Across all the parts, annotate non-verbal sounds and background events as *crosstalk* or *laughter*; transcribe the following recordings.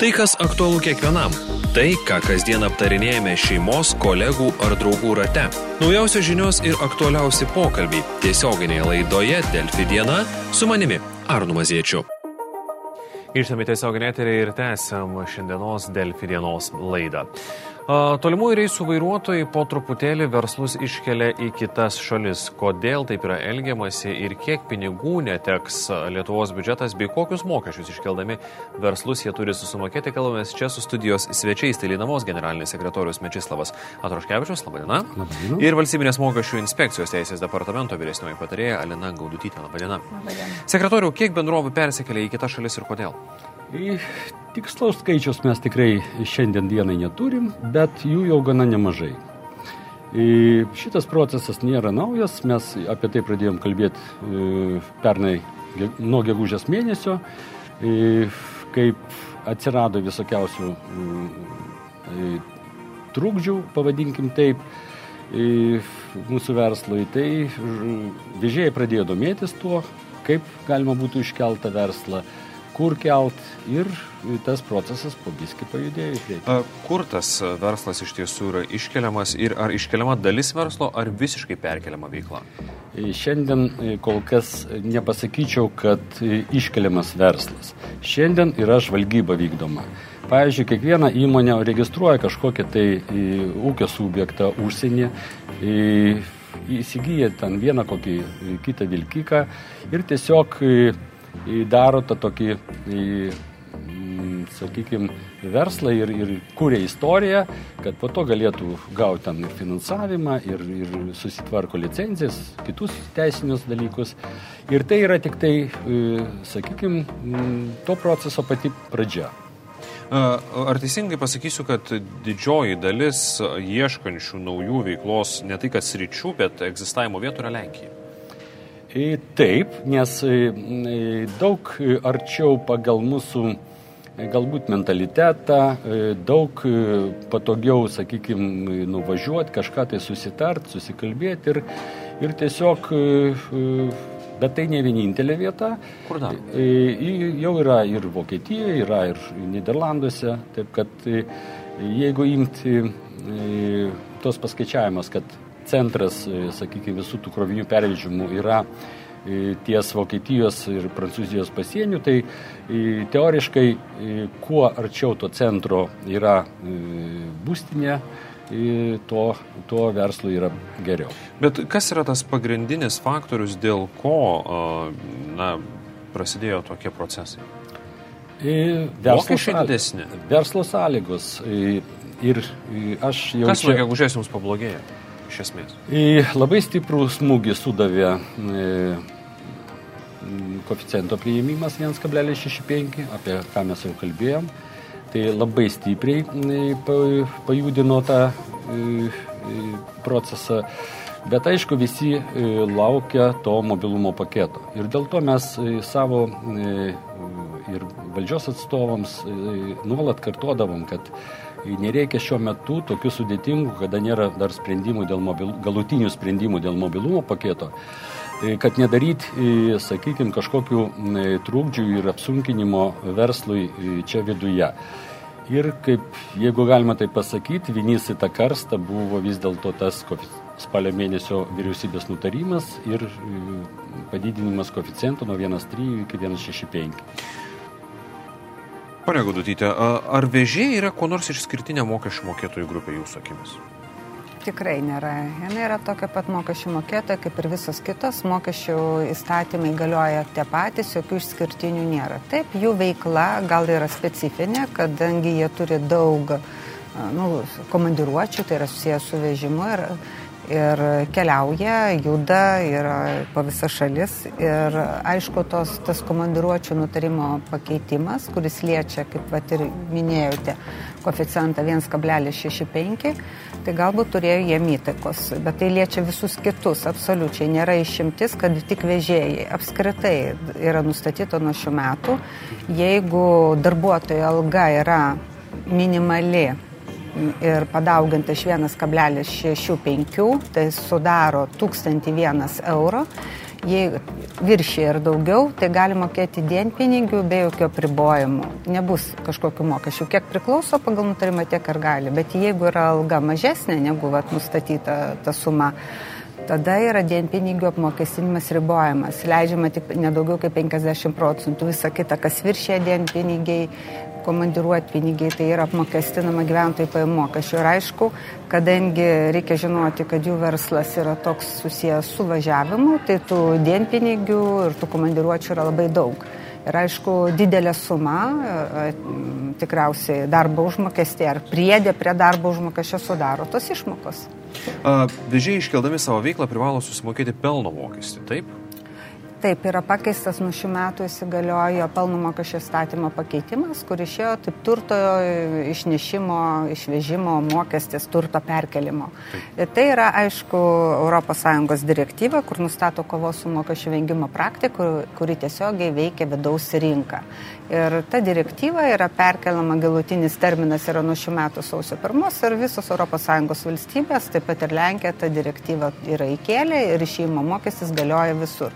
Tai, kas aktualu kiekvienam. Tai, ką kasdien aptarinėjame šeimos, kolegų ar draugų rate. Naujausios žinios ir aktualiausi pokalbiai tiesioginėje laidoje Delfi diena su manimi Arnu Maziečiu. Grįžtame tiesioginė eterį ir tęsiam šiandienos Delfi dienos laidą. Tolimųjų reisų vairuotojai po truputėlį verslus iškelia į kitas šalis. Kodėl taip yra elgiamasi ir kiek pinigų neteks Lietuvos biudžetas bei kokius mokesčius iškeldami verslus jie turi susimokėti, kalbamės čia su studijos svečiais, tai Linavos generalinis sekretorius Mečislavas Atroškevičius, labadiena. Labadiena. Ir valstybinės mokesčių inspekcijos teisės departamento vyresnioji patarėja Alina Gaudutytė, labadiena. labadiena. Sekretoriu, kiek bendrovų persikėlė į kitas šalis ir kodėl? Tikslaus skaičius mes tikrai šiandien dienai neturim, bet jų jau gana nemažai. Šitas procesas nėra naujas, mes apie tai pradėjom kalbėti e, pernai nuo gegužės mėnesio, kaip atsirado visokiausių e, trukdžių, pavadinkim taip, mūsų verslui. Tai vežėjai pradėjo domėtis tuo, kaip galima būtų iškeltą verslą kur kelt ir tas procesas po biskį pajudėjo į priekį. Kur tas verslas iš tiesų yra iškeliamas ir ar iškeliama dalis verslo, ar visiškai perkeliama veikla? E, šiandien e, kol kas nepasakyčiau, kad e, iškeliamas verslas. Šiandien yra žvalgyba vykdoma. Pavyzdžiui, kiekviena įmonė registruoja kažkokią tai ūkio subjektą užsienį, įsigyja ten vieną kokį kitą vilkiką ir tiesiog daro tą tokį, sakykime, verslą ir, ir kūrė istoriją, kad po to galėtų gauti ten ir finansavimą, ir, ir susitvarko licencijas, kitus teisinius dalykus. Ir tai yra tik tai, sakykime, to proceso pati pradžia. Ar teisingai pasakysiu, kad didžioji dalis ieškančių naujų veiklos ne tai kad sričių, bet egzistavimo vietų yra Lenkija? Taip, nes daug arčiau pagal mūsų galbūt mentalitetą, daug patogiau, sakykime, nuvažiuoti, kažką tai susitart, susikalbėti ir, ir tiesiog, bet tai ne vienintelė vieta. Kur dar? Jau yra ir Vokietijoje, yra ir Niderlanduose, taip kad jeigu imti tos paskaičiavimas, kad centras, e, sakykime, visų tų krovinių pervežimų yra e, ties Vokietijos ir Prancūzijos pasienių, tai e, teoriškai kuo arčiau to centro yra būstinė, to, to verslo yra geriau. Bet kas yra tas pagrindinis faktorius, dėl ko na, prasidėjo tokie procesai? Verslo, didesnė. verslo sąlygos. Ir aš jau. Kas nuo gegužės jums pablogėjo? Iš esmės? Labai stiprų smūgį sudavė e, koficiento priėmimas 1,65, apie ką mes jau kalbėjom. Tai labai stipriai e, pajudino tą e, procesą. Bet aišku, visi laukia to mobilumo paketo. Ir dėl to mes savo ir valdžios atstovams nuolat kartuodavom, kad nereikia šiuo metu tokių sudėtingų, kada nėra dar sprendimų dėl mobil, galutinių sprendimų dėl mobilumo paketo, e, kad nedaryti, e, sakykime, kažkokių e, trūkdžių ir apsunkinimo verslui čia viduje. Ir kaip, jeigu galima tai pasakyti, vienys į tą karstą buvo vis dėlto tas spalio mėnesio vyriausybės nutarimas ir padidinimas koeficiento nuo 1,3 iki 1,65. Pane Gudutytė, ar vežėjai yra kuo nors išskirtinė mokesčių mokėtojų grupė jūsų akimis? Tikrai nėra. Jis yra tokia pat mokesčių mokėtoja kaip ir visos kitos. Mokesčių įstatymai galioja tie patys, jokių išskirtinių nėra. Taip, jų veikla gal yra specifinė, kadangi jie turi daug nu, komandiruočių, tai yra susijęs su vežimu ir ir keliauja, juda yra po visas šalis. Ir aišku, tos, tas komandiruočio nutarimo pakeitimas, kuris liečia, kaip pat ir minėjote, koeficientą 1,65, tai galbūt turėjo jiem įtakos, bet tai liečia visus kitus, absoliučiai nėra išimtis, kad tik vežėjai apskritai yra nustatyta nuo šių metų. Jeigu darbuotojo alga yra minimali ir padauginta iš 1,65, tai sudaro 1001 euro. Jei viršė ir daugiau, tai gali mokėti dienpinigių be jokio pribojimų. Nebus kažkokių mokesčių. Kiek priklauso pagal nutarimą, tiek ir gali. Bet jeigu yra alga mažesnė negu vat, nustatyta ta suma, tada yra dienpinigių apmokestinimas ribojamas. Leidžiama tik nedaugiau kaip 50 procentų. Visa kita, kas viršė dienpinigiai, komandiruoti pinigiai, tai yra apmokestinama gyventojų pajamų mokesčių. Ir aišku, kadangi reikia žinoti, kad jų verslas yra toks susijęs su važiavimu, tai tų dienpinigių ir tų komandiruočių yra labai daug. Ir aišku, didelė suma, e, tikriausiai darbo užmokestį ar priedė prie darbo užmokesčio sudaro tos išmokos. Vežėjai iškeldami savo veiklą privalo susimokėti pelno mokestį, taip? Taip, yra pakeistas nuo šių metų įsigaliojo pelno mokesčio statymo pakeitimas, kur išėjo taip turto išnešimo, išvežimo mokestis, turto perkelimo. Taip. Tai yra, aišku, ES direktyva, kur nustato kovos su mokesčio vengimo praktika, kuri tiesiogiai veikia vidaus rinką. Ir ta direktyva yra perkeliama, galutinis terminas yra nuo šių metų sausio pirmos ir visos ES valstybės, taip pat ir Lenkija, tą direktyvą yra įkėlę ir išėjimo mokestis galioja visur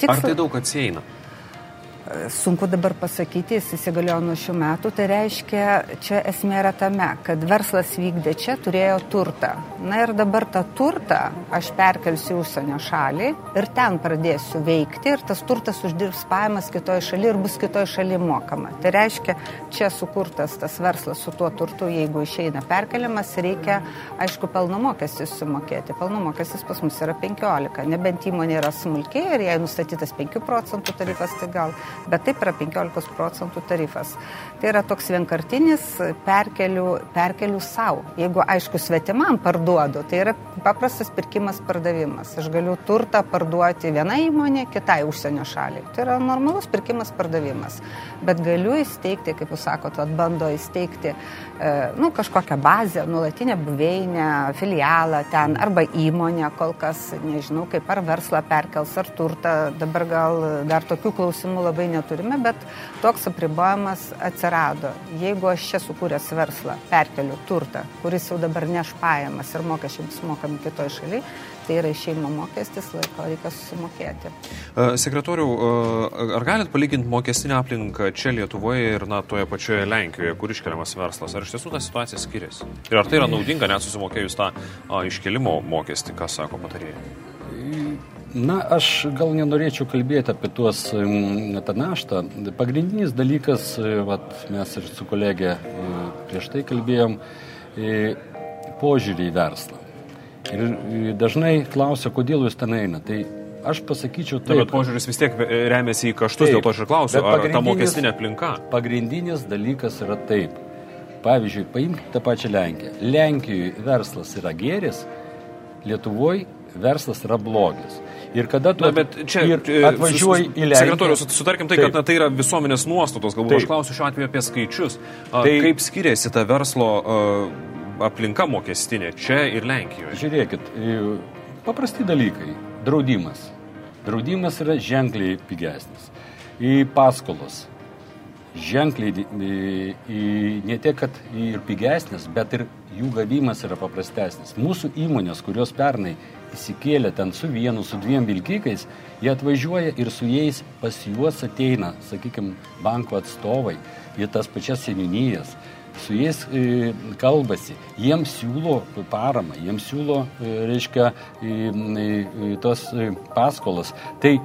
tikslas. Ar tai daug atsieina? Sunku dabar pasakyti, jis įsigaliojo nuo šių metų, tai reiškia, čia esmė yra tame, kad verslas vykdė čia, turėjo turtą. Na ir dabar tą turtą aš perkelsiu į užsienio šalį ir ten pradėsiu veikti ir tas turtas uždirbs pajamas kitoje šalyje ir bus kitoje šalyje mokama. Tai reiškia, čia sukurtas tas verslas su tuo turtu, jeigu išeina perkeliamas, reikia, aišku, pelno mokestį sumokėti. Pelno mokestis pas mus yra 15, nebent įmonė yra smulkiai ir jai nustatytas 5 procentų tarifas, tai gal bet taip yra 15 procentų tarifas. Tai yra toks vienkartinis perkelių, perkelių savo. Jeigu, aišku, svetimam parduodu, tai yra paprastas pirkimas pardavimas. Aš galiu turtą parduoti vienai įmonė, kitai užsienio šaliai. Tai yra normalus pirkimas pardavimas. Bet galiu įsteigti, kaip jūs sakote, bando įsteigti e, nu, kažkokią bazę, nuolatinę buveinę, filialą ten arba įmonę kol kas, nežinau, kaip ar verslą perkels, ar turtą. Dabar gal dar tokių klausimų labai neturime, bet toks apribojimas atsirado jeigu aš čia sukūręs verslą, perkeliu turtą, kuris jau dabar neš pajamas ir mokesčiai bus mokami kitoje šalyje, tai yra išeimo mokestis, laiko reikia susimokėti. Sekretoriau, ar galit palyginti mokestinę aplinką čia Lietuvoje ir na, toje pačioje Lenkijoje, kur iškeliamas verslas? Ar iš tiesų ta situacija skiriasi? Ir ar tai yra naudinga net susimokėjus tą a, iškelimo mokestį, ką sako patarėjai? Na, aš gal nenorėčiau kalbėti apie tuos tą naštą. Pagrindinis dalykas, e, vat, mes ir su kolegė e, prieš tai kalbėjom, e, požiūrį į verslą. Ir dažnai klausia, kodėl jūs ten eina. Tai aš pasakyčiau taip. Na, bet požiūris vis tiek remiasi į kaštus, taip, dėl to aš ir klausiu, ar ta mokestinė aplinka. Pagrindinis dalykas yra taip. Pavyzdžiui, paimkite tą pačią Lenkiją. Lenkijoje verslas yra gėris, Lietuvoje verslas yra blogis. Ir kada tu na, čia, atvažiuoji į Lenkiją. Sekretorius, sutarkim tai, kad na, tai yra visuomenės nuostatos, galbūt taip. aš klausiu šiuo atveju apie skaičius. Tai, kaip skiriasi ta verslo uh, aplinka mokestinė čia ir Lenkijoje? Žiūrėkit, paprasti dalykai. Draudimas. Draudimas yra ženkliai pigesnis. Į paskolos. Ženkliai, ne tiek, kad ir pigesnis, bet ir jų gavimas yra paprastesnis. Mūsų įmonės, kurios pernai įsikėlę ten su vienu, su dviem vilkikais, jie atvažiuoja ir su jais pas juos ateina, sakykime, banko atstovai, į tas pačias seninijas, su jais e, kalbasi, jiems siūlo paramą, jiems siūlo, e, reiškia, e, e, tos e, paskolas. Tai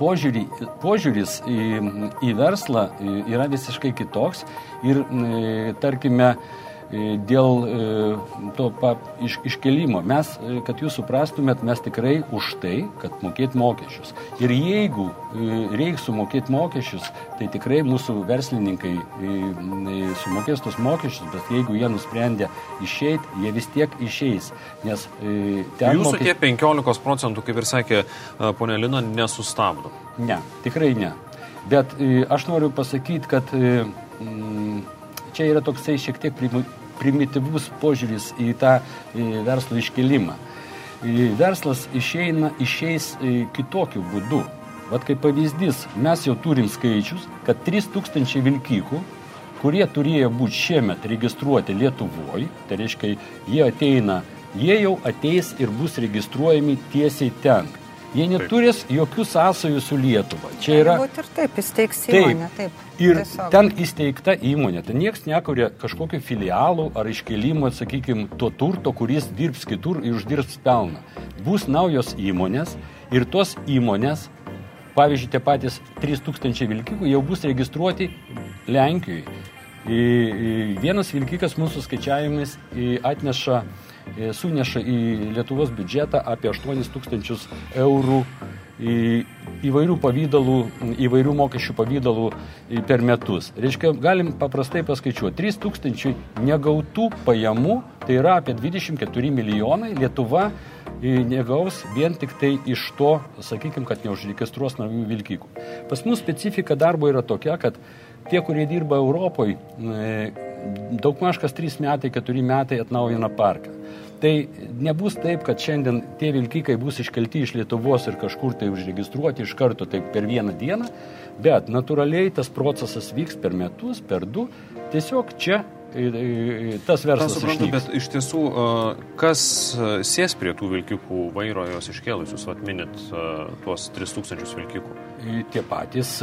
požiūrį, požiūris į, į verslą e, yra visiškai kitoks. Ir, e, tarkime, dėl e, to pa, iš, iškelimo. Mes, e, kad jūs suprastumėt, mes tikrai už tai, kad mokėt mokesčius. Ir jeigu reiks sumokėti mokesčius, tai tikrai mūsų verslininkai sumokės tos mokesčius, bet jeigu jie nusprendė išeiti, jie vis tiek išeis. Nes ten... Jūsų mokės... tie 15 procentų, kaip ir sakė ponė Lina, nesustabdo. Ne, tikrai ne. Bet aš noriu pasakyti, kad čia yra toksai šiek tiek primityvus požiūris į tą verslo iškelimą. Verslas išeina, išeis kitokiu būdu. Vat kaip pavyzdys, mes jau turim skaičius, kad 3000 vilkikų, kurie turėjo būti šiemet registruoti Lietuvoje, tai reiškia, jie ateina, jie jau ateis ir bus registruojami tiesiai ten. Jie neturės jokių sąsajų su Lietuva. Čia yra... Būt ir taip, įsteigs įmonę, taip. taip. Ir tiesiog. ten įsteigta įmonė. Ten niekas nekuria kažkokiu filialu ar iškelimo, sakykime, to turto, kuris dirbs kitur ir uždirbs pelną. Bus naujos įmonės ir tos įmonės, pavyzdžiui, tie patys 3000 vilkikų jau bus registruoti Lenkijoje. Vienas vilkikas mūsų skaičiavimais atneša suneša į Lietuvos biudžetą apie 8 tūkstančius eurų įvairių pavydalų, įvairių mokesčių pavydalų per metus. Reiškia, galim paprastai paskaičiuoti, 3 tūkstančiai negautų pajamų, tai yra apie 24 milijonai, Lietuva negaus vien tik tai iš to, sakykime, kad neužregistruos naujų vilkikų. Pas mus specifika darbo yra tokia, kad tie, kurie dirba Europoje, daugmaž kas 3 metai, 4 metai atnaujina parką. Tai nebus taip, kad šiandien tie vilkikai bus iškelti iš Lietuvos ir kažkur tai užregistruoti iš karto taip per vieną dieną, bet natūraliai tas procesas vyks per metus, per du. Tiesiog čia tas verslas. Aš suprantu, bet iš tiesų, kas sės prie tų vilkikų vairo jos iškėlus, jūs atminit tuos 3000 vilkikų? Tie patys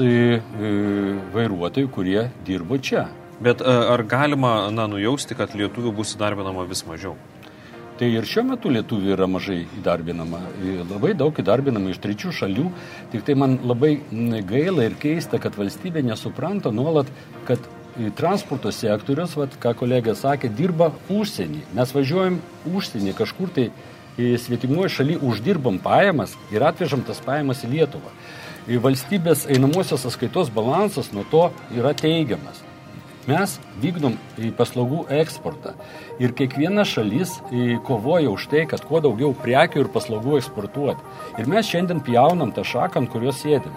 vairuotojai, kurie dirbo čia. Bet ar galima na, nujausti, kad lietuvių bus įdarbinama vis mažiau? Tai ir šiuo metu lietuvių yra mažai įdarbinama. Labai daug įdarbinama iš trečių šalių. Tik tai man labai gaila ir keista, kad valstybė nesupranta nuolat, kad transporto sektorius, vat, ką kolegė sakė, dirba užsienį. Mes važiuojam užsienį kažkur tai svetimoje šalyje, uždirbam pajamas ir atvežam tas pajamas į Lietuvą. Valstybės einamosios sąskaitos balansas nuo to yra teigiamas. Mes vykdom paslaugų eksportą ir kiekviena šalis kovoja už tai, kad kuo daugiau prekių ir paslaugų eksportuoti. Ir mes šiandien pjaunam tą šaką, ant kurios sėdim.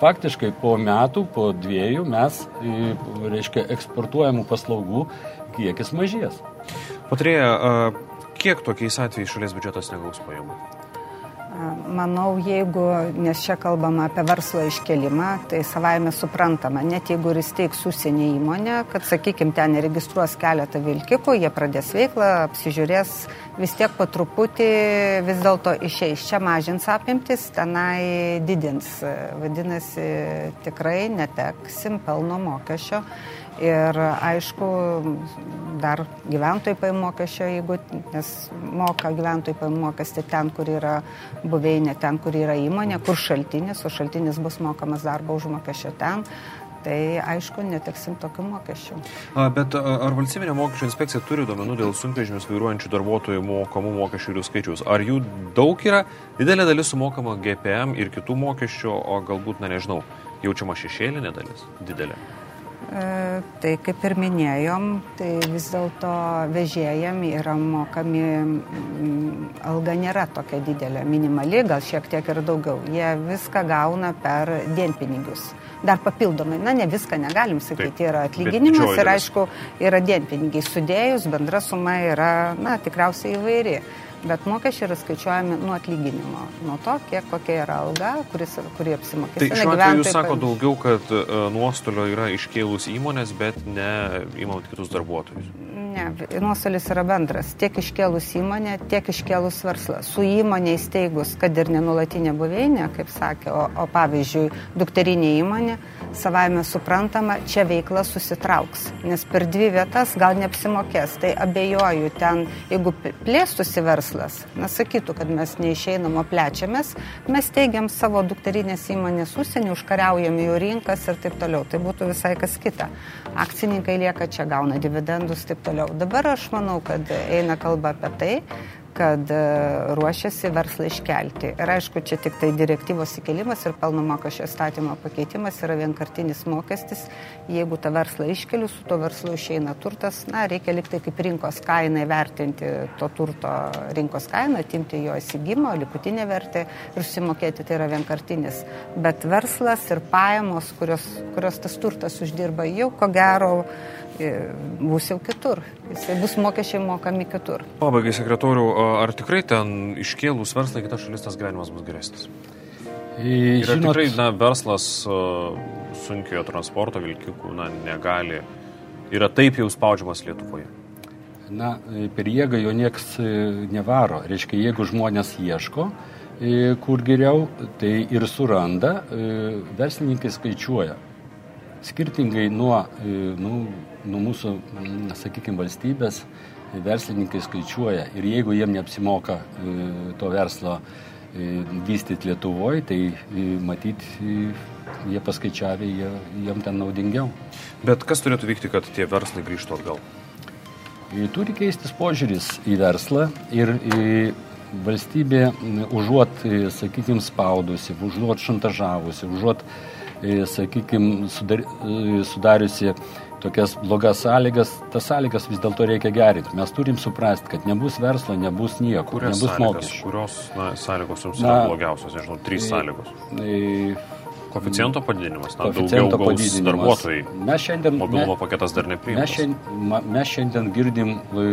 Faktiškai po metų, po dviejų mes, reiškia, eksportuojamų paslaugų kiekis mažės. Patrėja, kiek tokiais atvejais šalies biudžetas negaus pajamų? Manau, jeigu, nes čia kalbama apie verslo iškelimą, tai savaime suprantama, net jeigu ir įsteigs užsienį įmonę, kad, sakykime, ten registruos keletą vilkikų, jie pradės veiklą, apsižiūrės, vis tiek po truputį vis dėlto išeis. Čia mažins apimtis, tenai didins. Vadinasi, tikrai neteksim pelno mokesčio. Ir aišku, dar gyventojų pajamų mokesčio, jeigu, nes moka gyventojų pajamų mokestį ten, kur yra buveinė, ten, kur yra įmonė, kur šaltinis, o šaltinis bus mokamas darbo užmokesčio ten. Tai aišku, neteksim tokių mokesčių. A, bet ar valstybinė mokesčių inspekcija turi duomenų dėl sunkvežimius vairuojančių darbuotojų mokamų mokesčių ir jų skaičius? Ar jų daug yra? Didelė dalis sumokama GPM ir kitų mokesčių, o galbūt, na nežinau, jaučiama šešėlinė dalis didelė? E, tai kaip ir minėjom, tai vis dėlto vežėjam yra mokami, alga nėra tokia didelė, minimali, gal šiek tiek ir daugiau. Jie viską gauna per dienpinigius. Dar papildomai, na ne viską negalim sakyti, Taip, yra atlyginimas ir aišku, yra dienpinigiai. Sudėjus bendra suma yra, na, tikriausiai įvairi bet mokesčiai yra skaičiuojami nuo atlyginimo, nuo to, kiek kokia yra alga, kuris, kurį apsimokės. Tai šiuo atveju jūs sako daugiau, kad uh, nuostolio yra iškėlus įmonės, bet ne įmant kitus darbuotojus. Ne, nuostolis yra bendras. Tiek iškėlus įmonė, tiek iškėlus verslą. Su įmonė įsteigus, kad ir nenulatinė buveinė, kaip sakė, o, o pavyzdžiui, dukterinė įmonė, savaime suprantama, čia veikla susitrauks. Nes per dvi vietas gal neapsimokės. Tai abejoju, ten, jeigu plėstųsi verslas, na sakytų, kad mes neišeinam, o plečiamės, mes teigiam savo dukterinės įmonės užsienį, užkariaujam jų rinkas ir taip toliau. Tai būtų visai kas kita. Akcininkai lieka čia, gauna dividendus ir taip toliau. Dabar aš manau, kad eina kalba apie tai, kad e, ruošiasi verslą iškelti. Ir aišku, čia tik tai direktyvos įkelimas ir pelno mokesčio statymo pakeitimas yra vienkartinis mokestis. Jeigu tą verslą iškeliu, su tuo verslu išeina turtas, na, reikia liktai kaip rinkos kainą įvertinti to turto rinkos kainą, atimti jo įsigymo, likutinę vertę ir susimokėti, tai yra vienkartinis. Bet verslas ir pajamos, kurios, kurios tas turtas uždirba, jau ko gero bus jau kitur. Jisai bus mokesčiai mokami kitur. Pabaigai, sekretorių, ar tikrai ten iškėlus verslą kitas šalis tas gyvenimas bus geresnis? Yra Žinot, tikrai, na, verslas sunkiojo transporto vilkikų, na, negali, yra taip jau spaudžiamas Lietuvoje. Na, per jėgą jo nieks e, nevaro. Reiškia, jeigu žmonės ieško, kur geriau, tai ir suranda, verslininkai skaičiuoja. Skirtingai nuo, nu, nuo mūsų, sakykime, valstybės, verslininkai skaičiuoja ir jeigu jiem neapsimoka to verslo vystyti Lietuvoje, tai matyti jie paskaičiavę, jie, jiem ten naudingiau. Bet kas turėtų vykti, kad tie verslai grįžtų atgal? Turi keistis požiūris į verslą ir valstybė užuot, sakykime, spaudusi, užuot šantažavusi, užuot, sakykime, sudar, sudariusi tokias blogas sąlygas, tas sąlygas vis dėlto reikia gerinti. Mes turim suprasti, kad nebus verslo, nebus nieko, Kurias nebus sąlygas, mokesčių. Kurios na, sąlygos jums yra blogiausios, nežinau, trys sąlygos. E, Koficiento padidinimas, na, Koeficiento daugiau padidinimas. darbuotojai. Mes šiandien, Mobilumo me- paketas dar mes, nepriimtas. šiandien, ma- mes šiandien girdim e,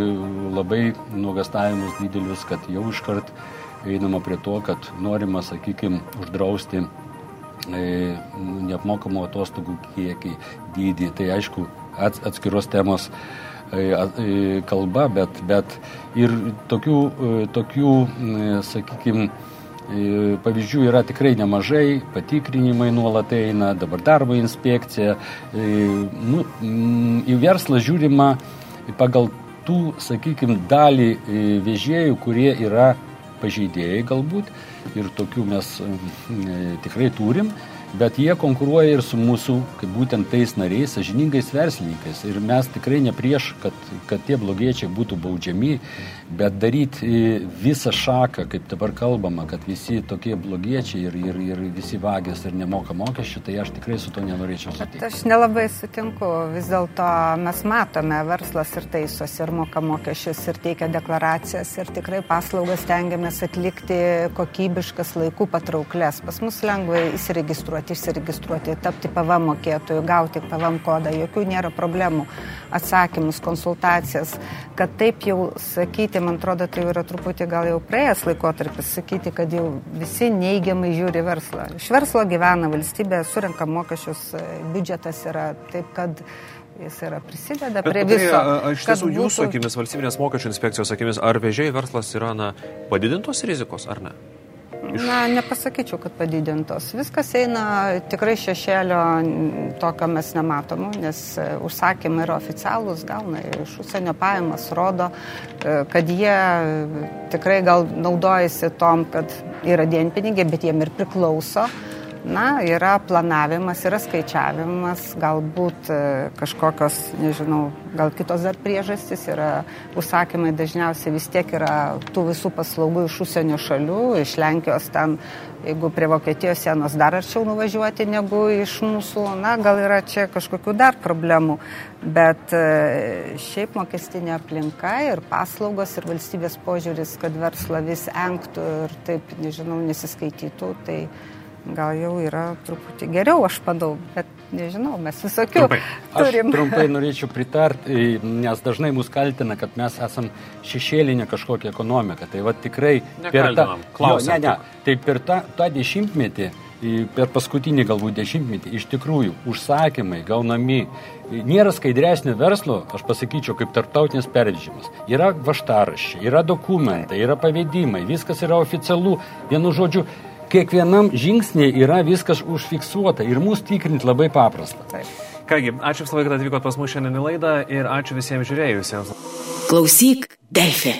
labai nuogastavimus didelius, kad jau iškart einama prie to, kad norima, sakykime, uždrausti neapmokamo atostogų kiekį, dydį. Tai aišku, ats, atskiros temos e, e, kalba, bet, bet ir tokių, e, tokių sakykime, pavyzdžių yra tikrai nemažai, patikrinimai nuolat eina, dabar darbo inspekcija. E, Nu, į verslą žiūrima pagal tų, sakykime, dalį e, vežėjų, kurie yra pažeidėjai galbūt. Ir tokių mes e, tikrai turim, bet jie konkuruoja ir su mūsų, kaip būtent tais nariais, sažiningais verslininkais. Ir mes tikrai ne prieš, kad, kad tie blogiečiai būtų baudžiami, bet daryti visą šaką, kaip dabar kalbama, kad visi tokie blogiečiai ir, ir, ir visi vagės ir nemoka mokesčių, tai aš tikrai su to nenorėčiau Bet sutikti. aš nelabai sutinku. Vis dėlto mes matome, verslas ir taisos, ir moka mokesčius, ir teikia deklaracijas, ir tikrai paslaugas tengiamės atlikti kokybiškas, laikų patrauklės. Pas mus lengvai įsiregistruoti, išsiregistruoti, tapti PVM mokėtojų, gauti PVM kodą, jokių nėra problemų, atsakymus, konsultacijas. Kad taip jau sakyti, man atrodo, tai yra truputį gal jau praėjęs laikotarpis, sakyti, kad jau visi neigiamai žiūri verslą. Iš verslo gyvena valstybė, surenka mokesčius, biudžetas yra taip, kad jis yra prisideda Bet prie viso. iš kad tiesų, jūsų būtų- akimis, valstybinės mokesčių inspekcijos akimis, ar vežėjai verslas yra na, padidintos rizikos ar ne? Na, nepasakyčiau, kad padidintos. Viskas eina tikrai šešėlio, tokio mes nematom, nes e, užsakymai yra oficialūs, gauna iš užsienio pajamas, rodo, e, kad jie e, tikrai gal naudojasi tom, kad yra dienpinigiai, bet jiem ir priklauso. Na, yra planavimas, yra skaičiavimas, galbūt e, kažkokios, nežinau, gal kitos dar priežastys yra. Užsakymai dažniausiai vis tiek yra tų visų paslaugų iš užsienio šalių, iš Lenkijos ten, jeigu prie Vokietijos sienos dar arčiau nuvažiuoti negu iš mūsų, na, gal yra čia kažkokių dar problemų, bet e, šiaip mokestinė aplinka ir paslaugos ir valstybės požiūris, kad verslą vis enktų ir taip, nežinau, nesiskaitytų, tai gal jau yra truputį geriau, aš padau, bet nežinau, mes visokių Trumpai. Aš turim. trumpai *laughs* norėčiau pritarti, nes dažnai mus kaltina, kad mes esam šešėlinė kažkokia ekonomika. Tai va tikrai per tą, klausiam jo, ne, ne, tai per tą, tą dešimtmetį, per paskutinį galbūt dešimtmetį, iš tikrųjų užsakymai gaunami. Nėra skaidresnio verslo, aš pasakyčiau, kaip tarptautinis pervežimas. Yra vaštaraščiai, yra dokumentai, yra pavedimai, viskas yra oficialu. Vienu žodžiu, kiekvienam žingsnė yra viskas užfiksuota ir mūsų tikrinti labai paprasta. Taip. Kągi, ačiū visą laiką, kad atvykot pas mus šiandien į laidą ir ačiū visiems žiūrėjusiems. Klausyk, Delfi.